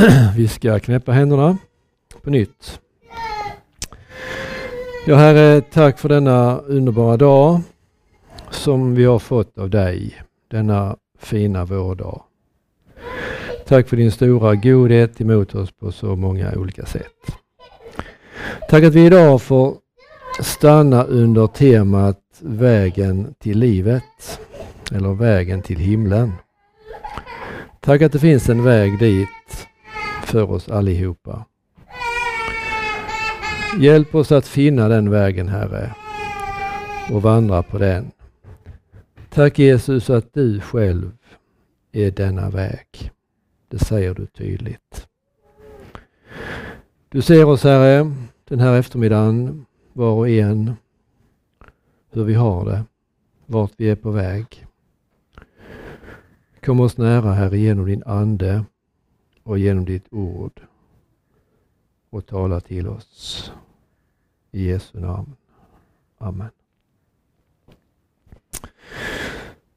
Vi ska knäppa händerna på nytt. Ja Herre, tack för denna underbara dag som vi har fått av dig. Denna fina vårdag. Tack för din stora godhet emot oss på så många olika sätt. Tack att vi idag får stanna under temat vägen till livet eller vägen till himlen. Tack att det finns en väg dit för oss allihopa. Hjälp oss att finna den vägen Herre och vandra på den. Tack Jesus att du själv är denna väg. Det säger du tydligt. Du ser oss Herre den här eftermiddagen var och en hur vi har det, vart vi är på väg. Kom oss nära Herre genom din Ande och genom ditt ord och tala till oss. I Jesu namn. Amen.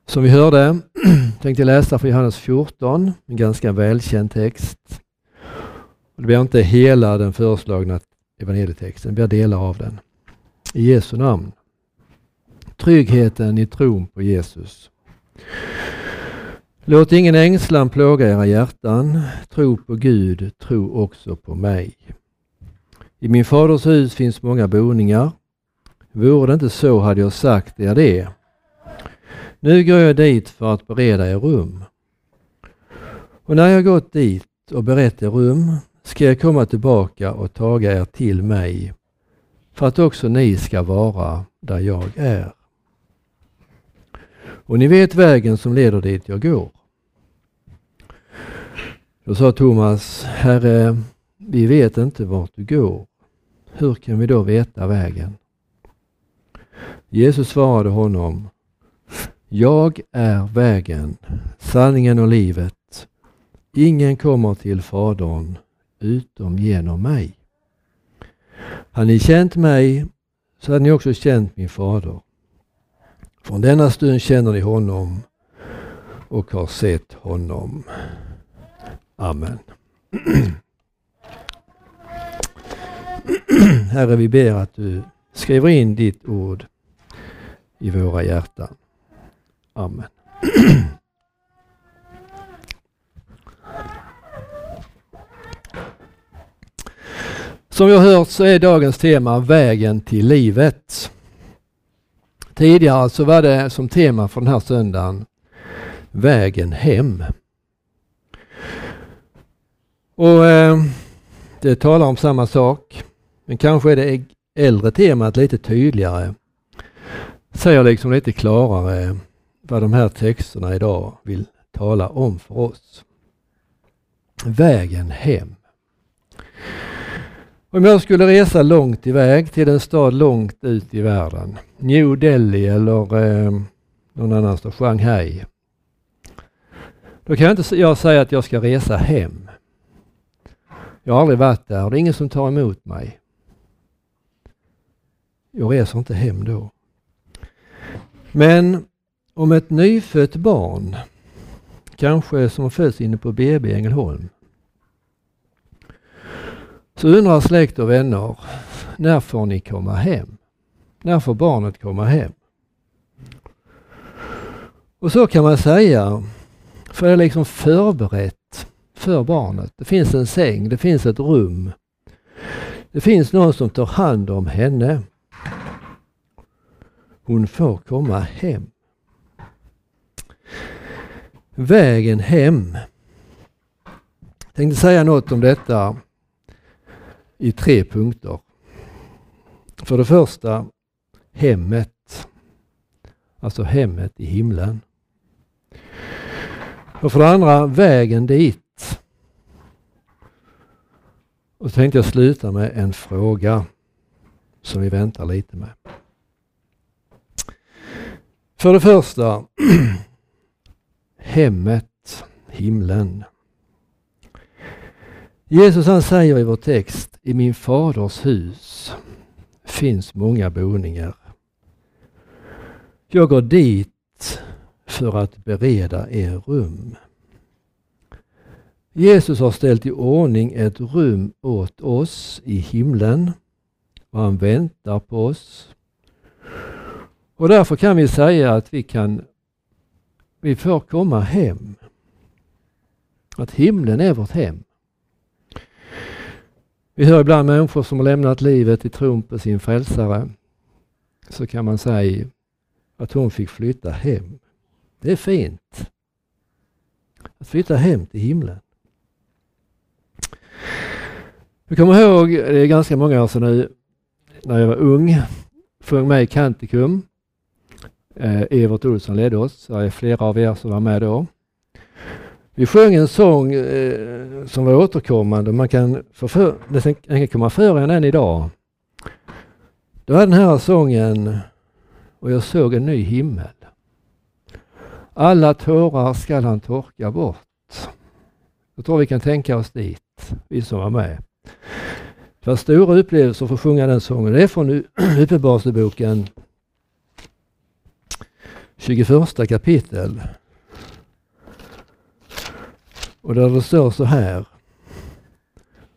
Som vi hörde tänkte jag läsa från Johannes 14, en ganska välkänd text. Det blir inte hela den föreslagna evangelietexten, det blir delar av den. I Jesu namn. Tryggheten i tron på Jesus. Låt ingen ängslan plåga era hjärtan. Tro på Gud, tro också på mig. I min faders hus finns många boningar. Vore det inte så hade jag sagt er det. Nu går jag dit för att bereda er rum. Och när jag gått dit och berett er rum ska jag komma tillbaka och taga er till mig för att också ni ska vara där jag är. Och ni vet vägen som leder dit jag går. Då sa Thomas, Herre, vi vet inte vart du går. Hur kan vi då veta vägen? Jesus svarade honom, Jag är vägen, sanningen och livet. Ingen kommer till Fadern utom genom mig. Har ni känt mig så har ni också känt min fader. Från denna stund känner ni honom och har sett honom. Amen. Herre, vi ber att du skriver in ditt ord i våra hjärtan. Amen. Som vi har hört så är dagens tema vägen till livet. Tidigare så var det som tema för den här söndagen vägen hem. Och eh, Det talar om samma sak. Men kanske är det äldre temat lite tydligare. Säger liksom lite klarare vad de här texterna idag vill tala om för oss. Vägen hem. Om jag skulle resa långt iväg till en stad långt ut i världen, New Delhi eller eh, någon annanstans, Shanghai. Då kan jag inte jag säga att jag ska resa hem. Jag har aldrig varit där och det är ingen som tar emot mig. Jag reser inte hem då. Men om ett nyfött barn, kanske som föds inne på BB i Ängelholm, så undrar släkt och vänner, när får ni komma hem? När får barnet komma hem? Och så kan man säga, för det är liksom förberett för barnet. Det finns en säng, det finns ett rum. Det finns någon som tar hand om henne. Hon får komma hem. Vägen hem. Jag tänkte säga något om detta i tre punkter. För det första hemmet. Alltså hemmet i himlen. Och för det andra vägen dit. Och så tänkte jag sluta med en fråga som vi väntar lite med. För det första hemmet, himlen. Jesus han säger i vår text, i min faders hus finns många boningar. Jag går dit för att bereda er rum. Jesus har ställt i ordning ett rum åt oss i himlen och han väntar på oss. Och därför kan vi säga att vi kan vi får komma hem. Att himlen är vårt hem. Vi hör ibland människor som har lämnat livet i tron på sin frälsare. Så kan man säga att hon fick flytta hem. Det är fint. Att flytta hem till himlen. Jag kommer ihåg, det är ganska många år sedan nu, när jag var ung, sjöng med i Kantikum. Eh, Evert Olsson ledde oss, det är flera av er som var med då. Vi sjöng en sång eh, som var återkommande, man kan, förför, den kan komma för en än idag. Det var den här sången Och jag såg en ny himmel. Alla tårar skall han torka bort. Jag tror vi kan tänka oss dit, vi som var med. Det var stora upplevelser för att sjunga den sången. Det är från Uppenbarelseboken 21 kapitel. Och där det står så här.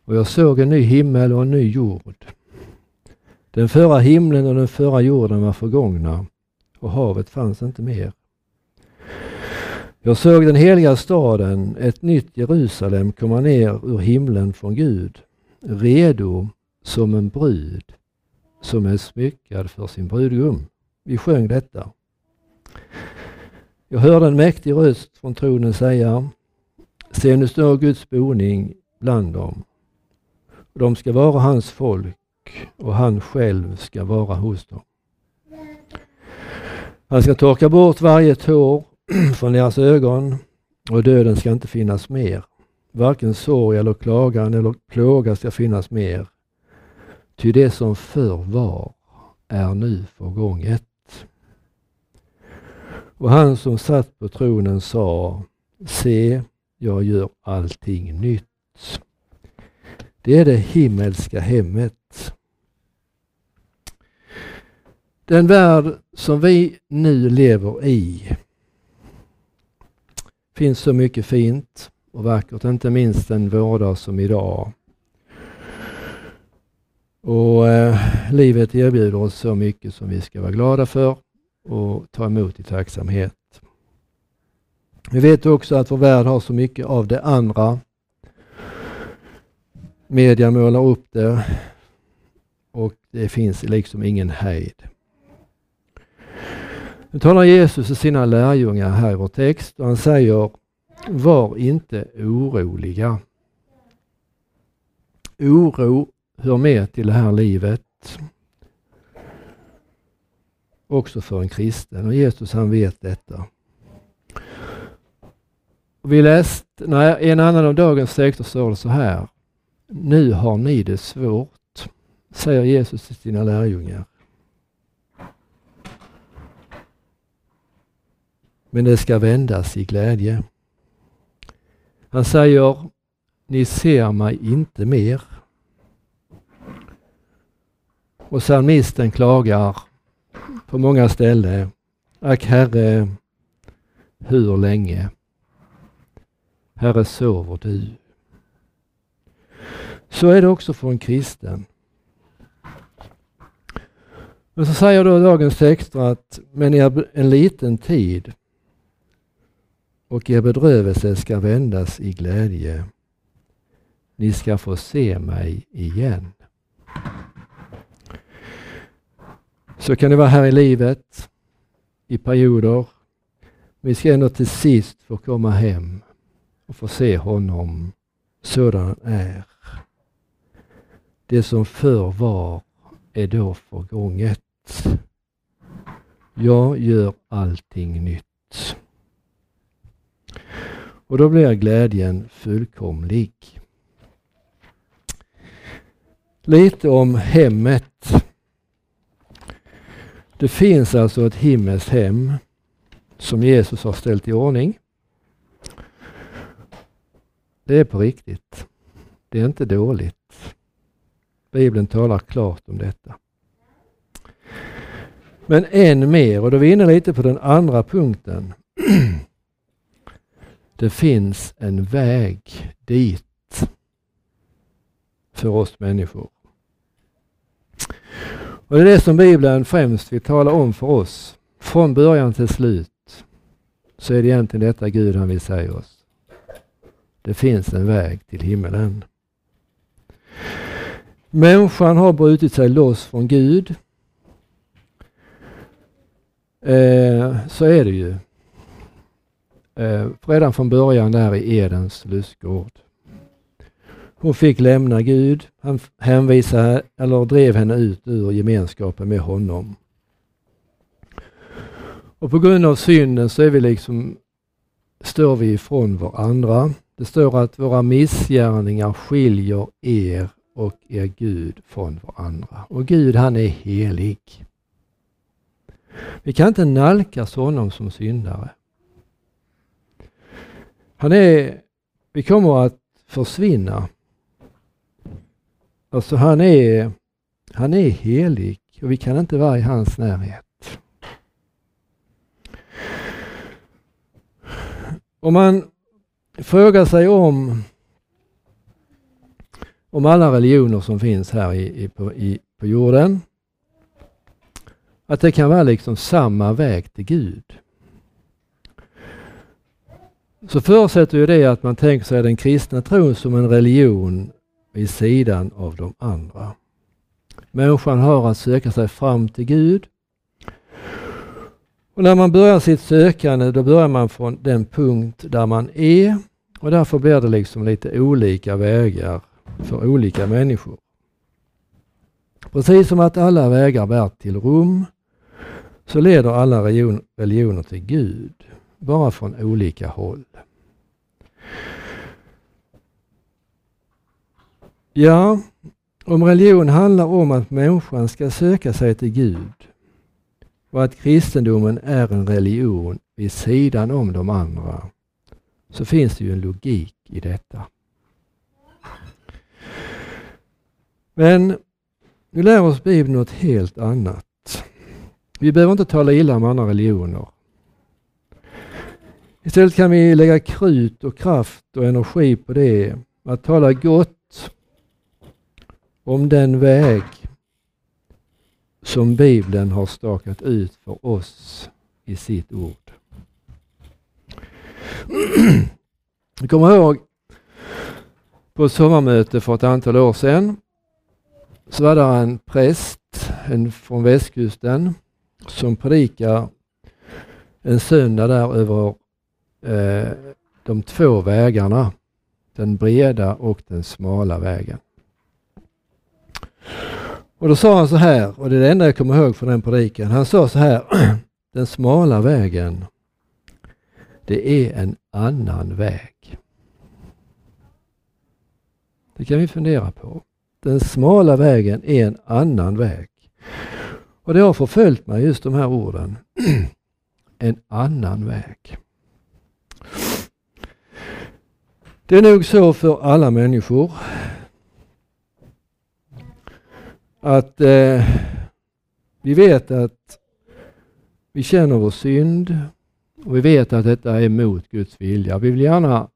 Och jag såg en ny himmel och en ny jord. Den förra himlen och den förra jorden var förgångna och havet fanns inte mer. Jag såg den heliga staden, ett nytt Jerusalem, komma ner ur himlen från Gud, redo som en brud som är smyckad för sin brudgum. Vi sjöng detta. Jag hörde en mäktig röst från tronen säga Se nu står Guds boning bland dem. De ska vara hans folk och han själv ska vara hos dem. Han ska torka bort varje tår från deras ögon och döden ska inte finnas mer. Varken sorg eller klagan eller plåga ska finnas mer. Ty det som förr var är nu förgånget. Och han som satt på tronen sa, se, jag gör allting nytt. Det är det himmelska hemmet. Den värld som vi nu lever i finns så mycket fint och vackert, inte minst en vårdag som idag. Och eh, livet erbjuder oss så mycket som vi ska vara glada för och ta emot i tacksamhet. Vi vet också att vår värld har så mycket av det andra. Media målar upp det och det finns liksom ingen hejd. Nu talar Jesus till sina lärjungar här i vår text och han säger Var inte oroliga. Oro hör med till det här livet. Också för en kristen och Jesus han vet detta. Vi läste, nej, en annan av dagens texter står det så här. Nu har ni det svårt, säger Jesus till sina lärjungar. Men det ska vändas i glädje. Han säger, ni ser mig inte mer. Och psalmisten klagar på många ställen. Ack Herre, hur länge? Herre, sover du? Så är det också för en kristen. Men så säger då dagens texter att men i en liten tid och er bedrövelse ska vändas i glädje. Ni ska få se mig igen. Så kan det vara här i livet, i perioder. Vi ska ändå till sist få komma hem och få se honom sådan han är. Det som förr var är då förgånget. Jag gör allting nytt. Och då blir glädjen fullkomlig. Lite om hemmet. Det finns alltså ett himmelskt hem som Jesus har ställt i ordning. Det är på riktigt. Det är inte dåligt. Bibeln talar klart om detta. Men än mer, och då är vi inne lite på den andra punkten. Det finns en väg dit för oss människor. Och Det är det som Bibeln främst vill tala om för oss. Från början till slut så är det egentligen detta Gud han vill säga oss. Det finns en väg till himmelen. Människan har brutit sig loss från Gud. Eh, så är det ju. Eh, redan från början där i Edens lustgård. Hon fick lämna Gud. Han hänvisade, eller drev henne ut ur gemenskapen med honom. Och på grund av synden så är vi liksom, står vi ifrån varandra. Det står att våra missgärningar skiljer er och er Gud från varandra. Och Gud han är helig. Vi kan inte nalkas honom som syndare. Han är, vi kommer att försvinna. Alltså han är, han är helig och vi kan inte vara i hans närhet. Om man frågar sig om om alla religioner som finns här i, i, på, i, på jorden. Att det kan vara liksom samma väg till Gud. Så förutsätter ju det att man tänker sig den kristna tron som en religion vid sidan av de andra. Människan har att söka sig fram till Gud. Och när man börjar sitt sökande då börjar man från den punkt där man är och därför blir det liksom lite olika vägar för olika människor. Precis som att alla vägar bär till Rom så leder alla religioner till Gud, bara från olika håll. Ja, om religion handlar om att människan ska söka sig till Gud och att kristendomen är en religion vid sidan om de andra, så finns det ju en logik i detta. Men nu lär oss Bibeln något helt annat. Vi behöver inte tala illa om andra religioner. Istället kan vi lägga krut och kraft och energi på det, att tala gott om den väg som Bibeln har stakat ut för oss i sitt ord. Jag kommer ihåg på ett sommarmöte för ett antal år sedan så var det en präst en från västkusten som predikar en söndag där över eh, de två vägarna. Den breda och den smala vägen. Och då sa han så här, och det är det enda jag kommer ihåg från den predikan. Han sa så här, den smala vägen, det är en annan väg. Det kan vi fundera på. Den smala vägen är en annan väg. Och det har förföljt mig just de här orden. en annan väg. Det är nog så för alla människor att eh, vi vet att vi känner vår synd och vi vet att detta är emot Guds vilja. Vi vill gärna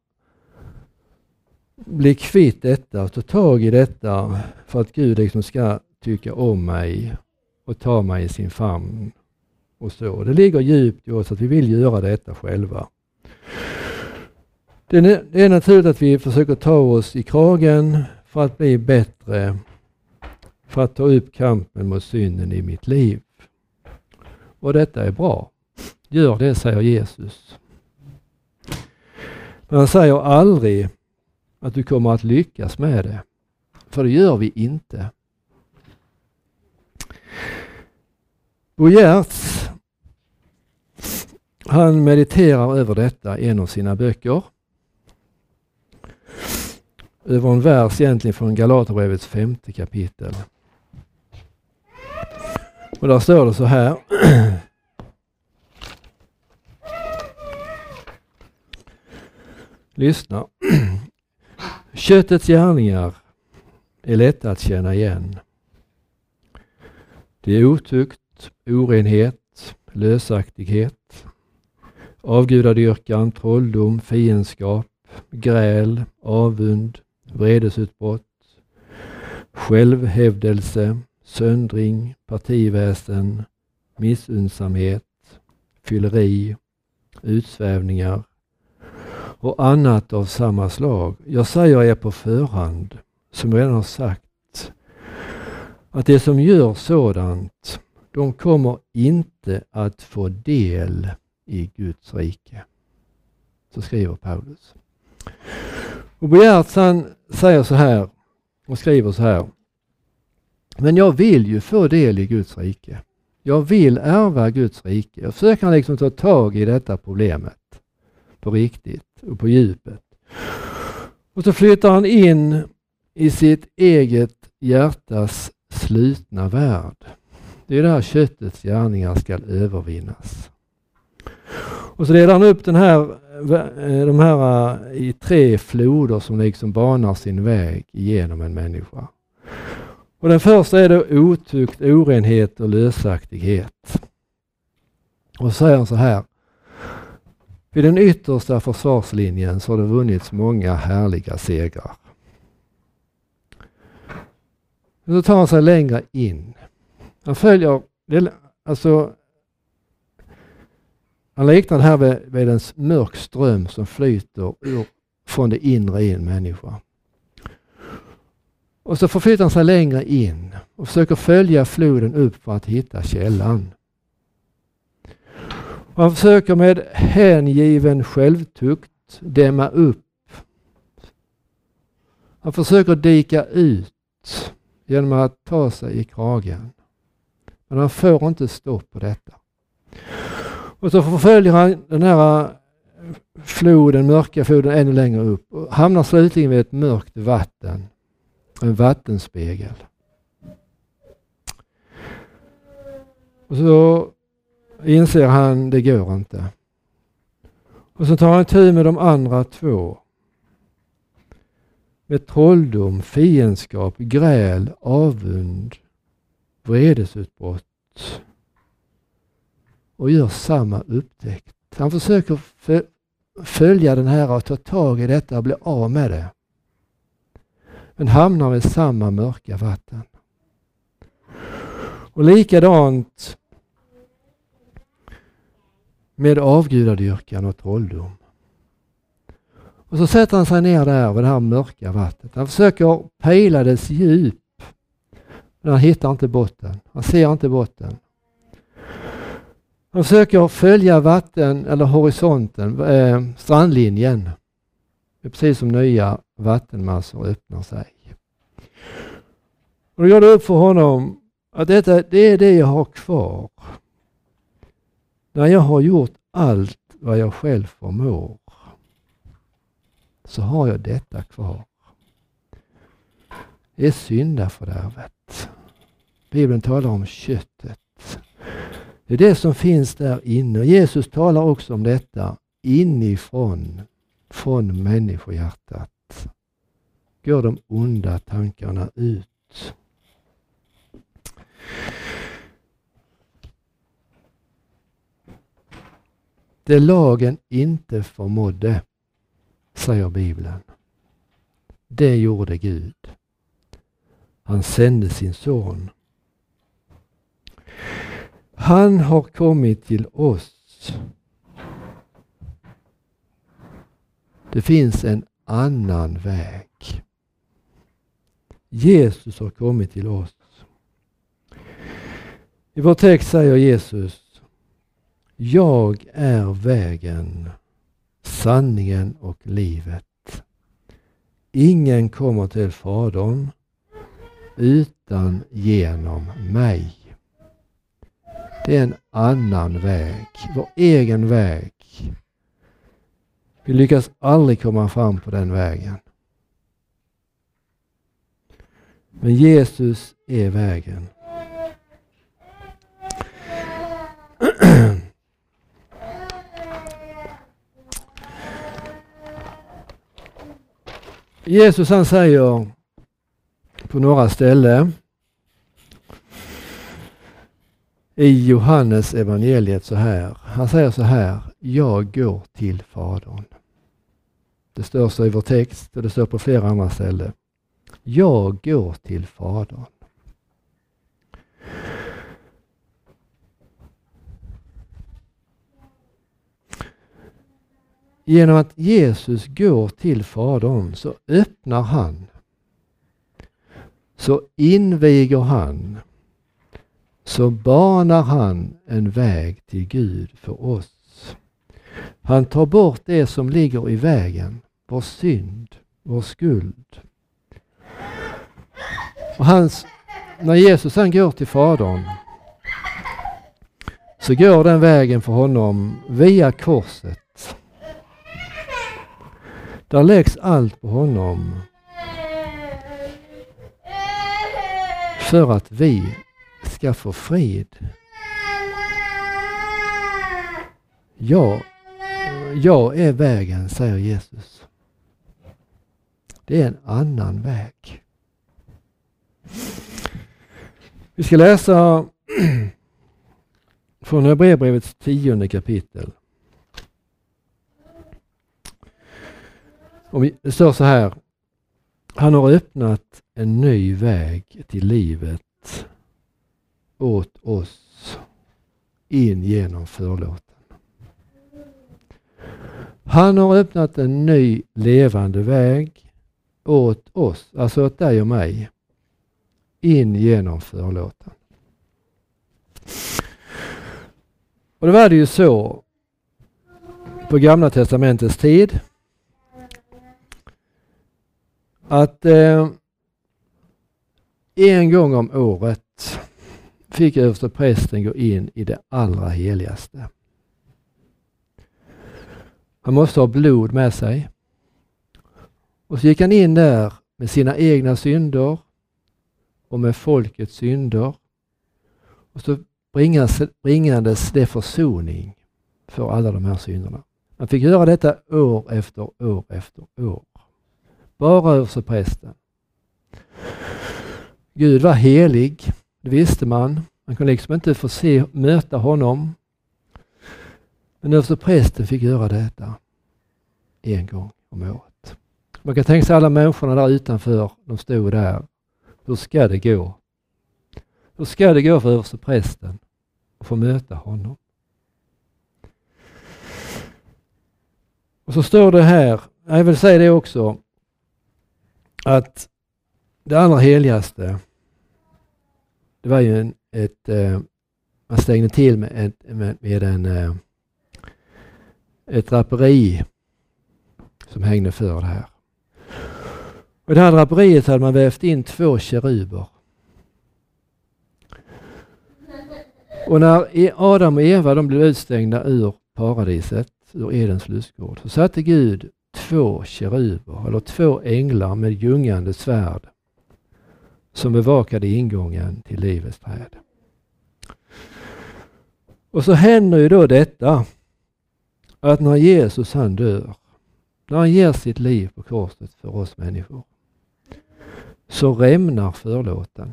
bli kvitt detta, ta tag i detta för att Gud liksom ska tycka om mig och ta mig i sin famn. Och så. Det ligger djupt i oss att vi vill göra detta själva. Det är naturligt att vi försöker ta oss i kragen för att bli bättre, för att ta upp kampen mot synden i mitt liv. Och detta är bra. Gör det, säger Jesus. Men han säger aldrig att du kommer att lyckas med det. För det gör vi inte. Bo Giertz, han mediterar över detta i en av sina böcker. Över en vers egentligen från Galaterbrevets femte kapitel. Och där står det så här. Lyssna. Köttets gärningar är lätta att känna igen. Det är otukt, orenhet, lösaktighet, avgudadyrkan, trolldom, fiendskap, gräl, avund, vredesutbrott, självhävdelse, söndring, partiväsen, missunnsamhet, fylleri, utsvävningar och annat av samma slag. Jag säger er på förhand, som jag redan har sagt, att det som gör sådant, de kommer inte att få del i Guds rike. Så skriver Paulus. Och Bo säger så här och skriver så här. Men jag vill ju få del i Guds rike. Jag vill ärva Guds rike. Jag försöker liksom ta tag i detta problemet på riktigt och på djupet. Och så flyttar han in i sitt eget hjärtas slutna värld. Det är där köttets gärningar ska övervinnas. Och så delar han upp den här, eh, de här eh, i tre floder som liksom banar sin väg genom en människa. Och den första är då otukt, orenhet och lösaktighet. Och så säger han så här. Vid den yttersta försvarslinjen så har det vunnits många härliga segrar. Men då tar han sig längre in. Han följer, alltså han liknar det här vid, vid en mörk ström som flyter ur, från det inre i en människa. Och så förflyttar han sig längre in och försöker följa floden upp för att hitta källan. Och han försöker med hängiven självtukt dämma upp. Han försöker dika ut genom att ta sig i kragen. Men han får inte stopp på detta. Och så förföljer han den här floden, mörka floden ännu längre upp och hamnar slutligen vid ett mörkt vatten. En vattenspegel. Och så inser han, det går inte. Och så tar han tur med de andra två. Med trolldom, fiendskap, gräl, avund, vredesutbrott och gör samma upptäckt. Han försöker följa den här och ta tag i detta och bli av med det. Men hamnar i samma mörka vatten. Och likadant med avgudadyrkan och trolldom. Och så sätter han sig ner där vid det här mörka vattnet. Han försöker pejla dess djup. Men han hittar inte botten. Han ser inte botten. Han försöker följa vatten eller horisonten, eh, strandlinjen. Det är precis som nya vattenmassor öppnar sig. Och då går det upp för honom att detta, det är det jag har kvar. När jag har gjort allt vad jag själv förmår så har jag detta kvar. Det är syndafördärvet. Bibeln talar om köttet. Det är det som finns där inne. Jesus talar också om detta inifrån, från människohjärtat. Går de onda tankarna ut. Det lagen inte förmådde, säger Bibeln. Det gjorde Gud. Han sände sin son han har kommit till oss. Det finns en annan väg. Jesus har kommit till oss. I vår text säger Jesus Jag är vägen, sanningen och livet. Ingen kommer till Fadern utan genom mig. Det är en annan väg, vår egen väg. Vi lyckas aldrig komma fram på den vägen. Men Jesus är vägen. Jesus han säger på några ställen i Johannes evangeliet så här. Han säger så här. Jag går till Fadern. Det står så i vår text och det står på flera andra ställen. Jag går till Fadern. Genom att Jesus går till Fadern så öppnar han, så inviger han, så banar han en väg till Gud för oss. Han tar bort det som ligger i vägen, vår synd, vår skuld. Och hans, när Jesus han går till Fadern så går den vägen för honom via korset. Där läggs allt på honom. För att vi ska få frid. Ja, jag är vägen, säger Jesus. Det är en annan väg. Vi ska läsa från Hebreerbrevets tionde kapitel. Och det står så här. Han har öppnat en ny väg till livet åt oss in genom förlåten. Han har öppnat en ny levande väg åt oss, alltså åt dig och mig, in genom förlåten. Och då var det ju så på Gamla Testamentets tid att eh, en gång om året fick översteprästen gå in i det allra heligaste. Han måste ha blod med sig. Och så gick han in där med sina egna synder och med folkets synder. Och så bringas, bringades det försoning för alla de här synderna. Han fick göra detta år efter år efter år. Bara översteprästen. Gud var helig, det visste man. Man kunde liksom inte få se, möta honom. Men översteprästen fick göra detta en gång om året. Man kan tänka sig alla människorna där utanför, de stod där. Hur ska det gå? Hur ska det gå för översteprästen att få möta honom? Och så står det här, jag vill säga det också, att det allra heligaste, det var ju en, ett, eh, man stängde till med, ett, med, med en, eh, ett draperi som hängde för det här. Och I det här draperiet hade man vävt in två keruber. Och när e- Adam och Eva de blev utstängda ur paradiset, ur Edens lustgård, så satte Gud två keruber, eller två änglar med ljungande svärd som bevakade ingången till livets träd. Och så händer ju då detta att när Jesus han dör, när han ger sitt liv på korset för oss människor, så rämnar förlåten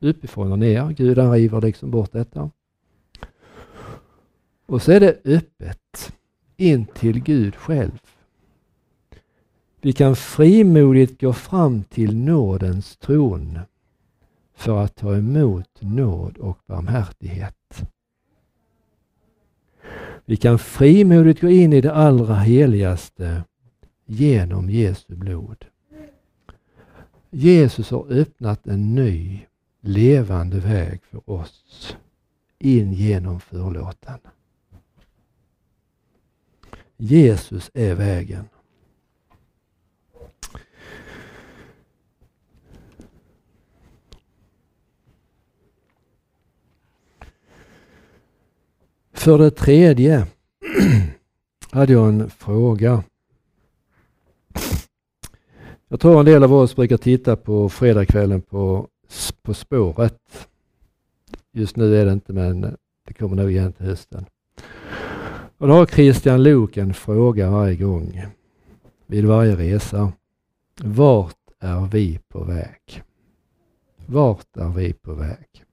uppifrån och ner. Gudan river liksom bort detta. Och så är det öppet in till Gud själv. Vi kan frimodigt gå fram till nådens tron för att ta emot nåd och barmhärtighet. Vi kan frimodigt gå in i det allra heligaste genom Jesu blod. Jesus har öppnat en ny levande väg för oss in genom förlåten. Jesus är vägen. För det tredje hade jag en fråga. Jag tror en del av oss brukar titta på fredagskvällen på, på spåret. Just nu är det inte men det kommer nog igen till hösten. Och då har Christian Lok en fråga varje gång vid varje resa. Vart är vi på väg? Vart är vi på väg?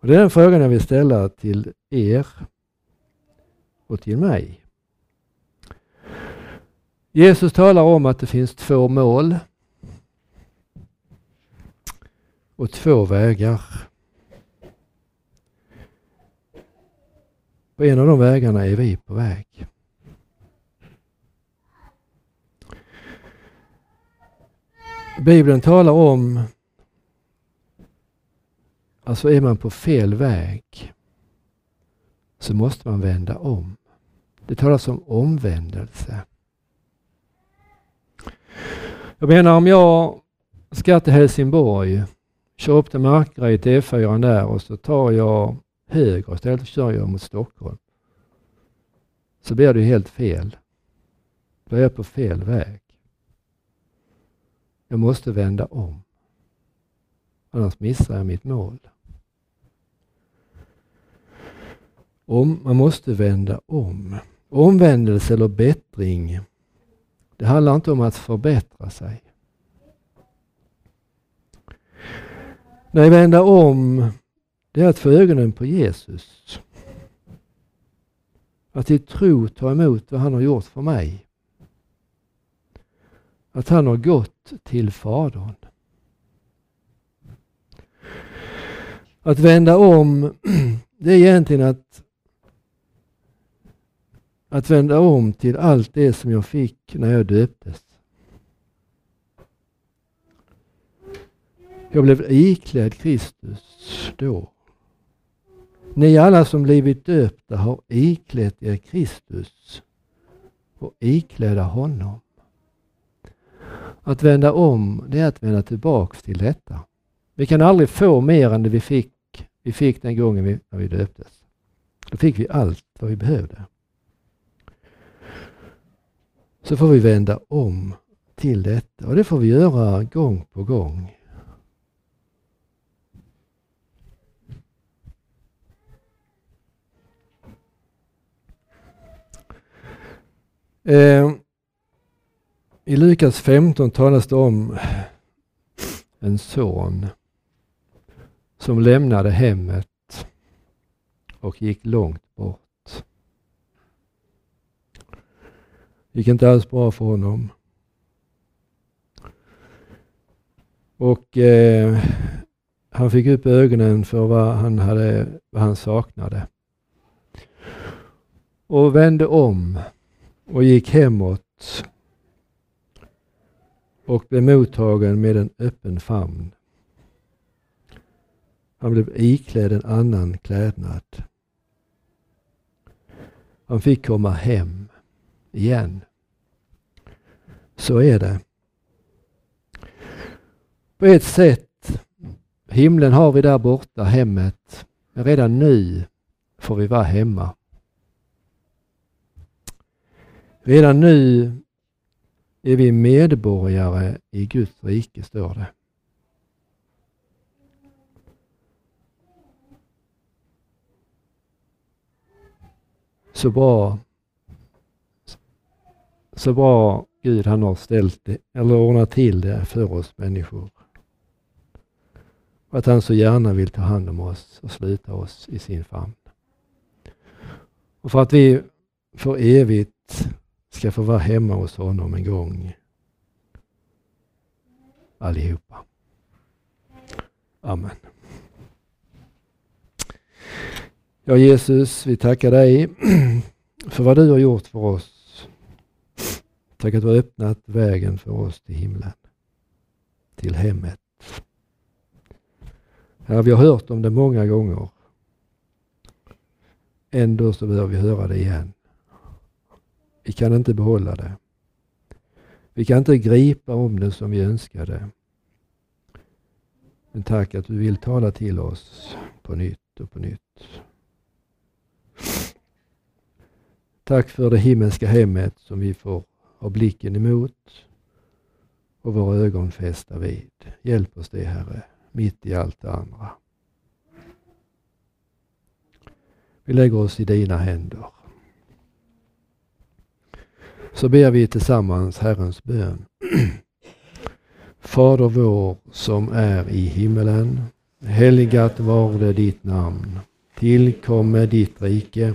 Och det är den frågan jag vill ställa till er och till mig. Jesus talar om att det finns två mål och två vägar. På en av de vägarna är vi på väg. Bibeln talar om, alltså är man på fel väg så måste man vända om. Det talas om omvändelse. Jag menar om jag ska till Helsingborg, kör upp till Markaryd till E4 där och så tar jag höger och kör jag mot Stockholm. Så blir det ju helt fel. Då är jag på fel väg. Jag måste vända om. Annars missar jag mitt mål. Om, man måste vända om. Omvändelse eller bättring, det handlar inte om att förbättra sig. Nej, vända om, det är att få ögonen på Jesus. Att i tro ta emot vad han har gjort för mig. Att han har gått till Fadern. Att vända om, det är egentligen att att vända om till allt det som jag fick när jag döptes. Jag blev iklädd Kristus då. Ni alla som blivit döpta har iklätt er Kristus och iklädda honom. Att vända om, det är att vända tillbaks till detta. Vi kan aldrig få mer än det vi fick, vi fick den gången vi, när vi döptes. Då fick vi allt vad vi behövde. Så får vi vända om till detta och det får vi göra gång på gång. Eh, I Lukas 15 talas det om en son som lämnade hemmet och gick långt bort. Det gick inte alls bra för honom. Och eh, han fick upp ögonen för vad han, hade, vad han saknade. Och vände om och gick hemåt och blev mottagen med en öppen famn. Han blev iklädd en annan klädnad. Han fick komma hem igen. Så är det. På ett sätt, himlen har vi där borta, hemmet. Men redan nu får vi vara hemma. Redan nu är vi medborgare i Guds rike, står det. Så bra, så bra Gud han har ställt det, eller ordnat till det för oss människor. att han så gärna vill ta hand om oss och sluta oss i sin famn. Och för att vi för evigt ska få vara hemma hos honom en gång. Allihopa. Amen. Ja Jesus, vi tackar dig för vad du har gjort för oss. Tack att du har öppnat vägen för oss till himlen, till hemmet. Herre, vi har hört om det många gånger. Ändå så behöver vi höra det igen. Vi kan inte behålla det. Vi kan inte gripa om det som vi önskade. Men tack att du vill tala till oss på nytt och på nytt. Tack för det himmelska hemmet som vi får har blicken emot och våra ögon fästa vid. Hjälp oss det Herre, mitt i allt det andra. Vi lägger oss i dina händer så ber vi tillsammans Herrens bön. Fader vår som är i himmelen. Helgat varde ditt namn. Tillkomme ditt rike.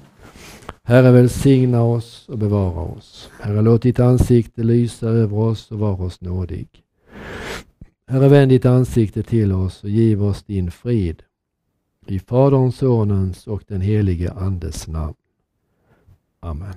Herre välsigna oss och bevara oss. Herre låt ditt ansikte lysa över oss och var oss nådig. Herre vänd ditt ansikte till oss och giv oss din frid. I Faderns, Sonens och den helige Andes namn. Amen.